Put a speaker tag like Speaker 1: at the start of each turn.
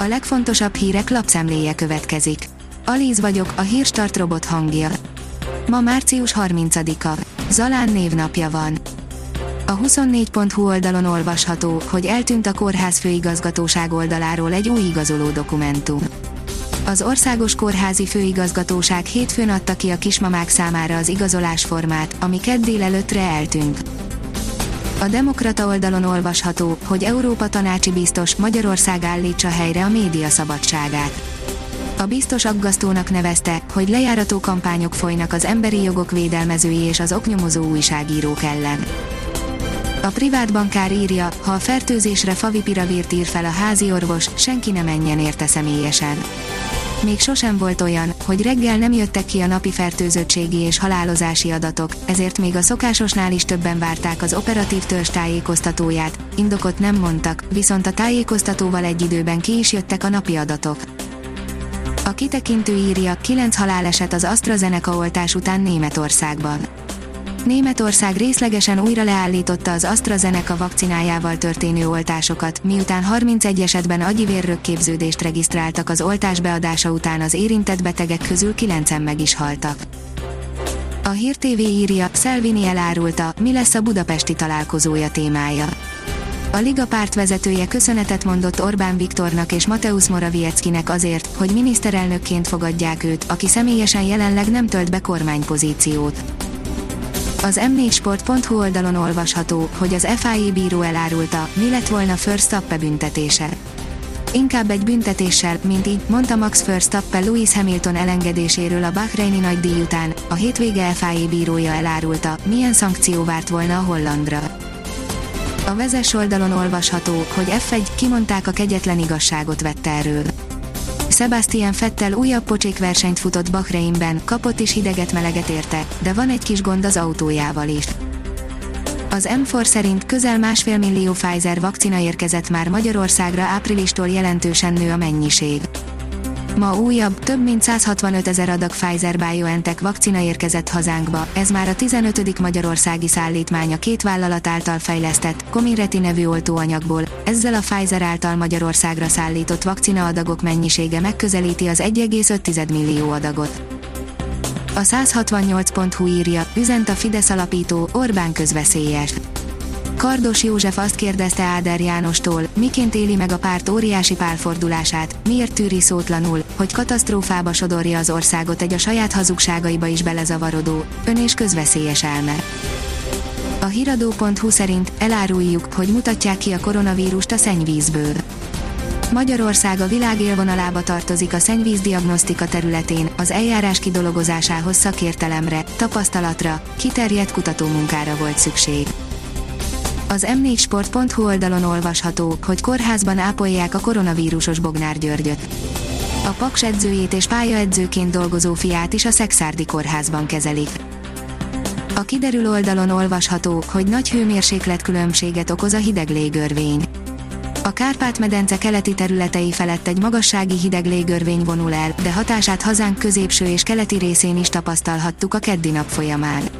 Speaker 1: A legfontosabb hírek lapszemléje következik. Alíz vagyok, a hírstart robot hangja. Ma március 30-a. Zalán névnapja van. A 24.hu oldalon olvasható, hogy eltűnt a kórház főigazgatóság oldaláról egy új igazoló dokumentum. Az Országos Kórházi Főigazgatóság hétfőn adta ki a kismamák számára az igazolásformát, ami kedd délelőttre eltűnt. A Demokrata oldalon olvasható, hogy Európa tanácsi biztos Magyarország állítsa helyre a média szabadságát. A biztos aggasztónak nevezte, hogy lejárató kampányok folynak az emberi jogok védelmezői és az oknyomozó újságírók ellen. A privát bankár írja, ha a fertőzésre favipiravírt ír fel a házi orvos, senki ne menjen érte személyesen. Még sosem volt olyan, hogy reggel nem jöttek ki a napi fertőzöttségi és halálozási adatok, ezért még a szokásosnál is többen várták az operatív törzs tájékoztatóját, indokot nem mondtak, viszont a tájékoztatóval egy időben ki is jöttek a napi adatok. A kitekintő írja, 9 haláleset az AstraZeneca oltás után Németországban. Németország részlegesen újra leállította az AstraZeneca vakcinájával történő oltásokat, miután 31 esetben agyivérrögképződést regisztráltak az oltás beadása után az érintett betegek közül 9-en meg is haltak. A Hír TV írja, Szelvini elárulta, mi lesz a budapesti találkozója témája. A Liga párt vezetője köszönetet mondott Orbán Viktornak és Mateusz Morawieckinek azért, hogy miniszterelnökként fogadják őt, aki személyesen jelenleg nem tölt be kormánypozíciót. Az m4sport.hu oldalon olvasható, hogy az FIA bíró elárulta, mi lett volna Verstappen büntetése. Inkább egy büntetéssel, mint így, mondta Max Verstappen Lewis Hamilton elengedéséről a Bahreini nagydíj után, a hétvége FIA bírója elárulta, milyen szankció várt volna a Hollandra. A vezes oldalon olvasható, hogy F1 kimondták a kegyetlen igazságot vett erről. Sebastian Fettel újabb pocsékversenyt futott Bahreinben, kapott is hideget-meleget érte, de van egy kis gond az autójával is. Az M4 szerint közel másfél millió Pfizer vakcina érkezett már Magyarországra áprilistól jelentősen nő a mennyiség. Ma újabb, több mint 165 ezer adag Pfizer-BioNTech vakcina érkezett hazánkba, ez már a 15. magyarországi szállítmány a két vállalat által fejlesztett, Comireti nevű oltóanyagból, ezzel a Pfizer által Magyarországra szállított vakcina adagok mennyisége megközelíti az 1,5 millió adagot. A 168.hu írja, üzent a Fidesz alapító, Orbán közveszélyes. Kardos József azt kérdezte Áder Jánostól, miként éli meg a párt óriási pálfordulását, miért tűri szótlanul, hogy katasztrófába sodorja az országot egy a saját hazugságaiba is belezavarodó, ön és közveszélyes elme. A hiradó.hu szerint eláruljuk, hogy mutatják ki a koronavírust a szennyvízből. Magyarország a világ élvonalába tartozik a szennyvízdiagnosztika területén, az eljárás kidolgozásához szakértelemre, tapasztalatra, kiterjedt kutatómunkára volt szükség. Az m4sport.hu oldalon olvasható, hogy kórházban ápolják a koronavírusos Bognár Györgyöt. A Paks edzőjét és pályaedzőként dolgozó fiát is a Szexárdi kórházban kezelik. A kiderül oldalon olvasható, hogy nagy hőmérséklet különbséget okoz a hideg légörvény. A Kárpát-medence keleti területei felett egy magassági hideg légörvény vonul el, de hatását hazánk középső és keleti részén is tapasztalhattuk a keddi nap folyamán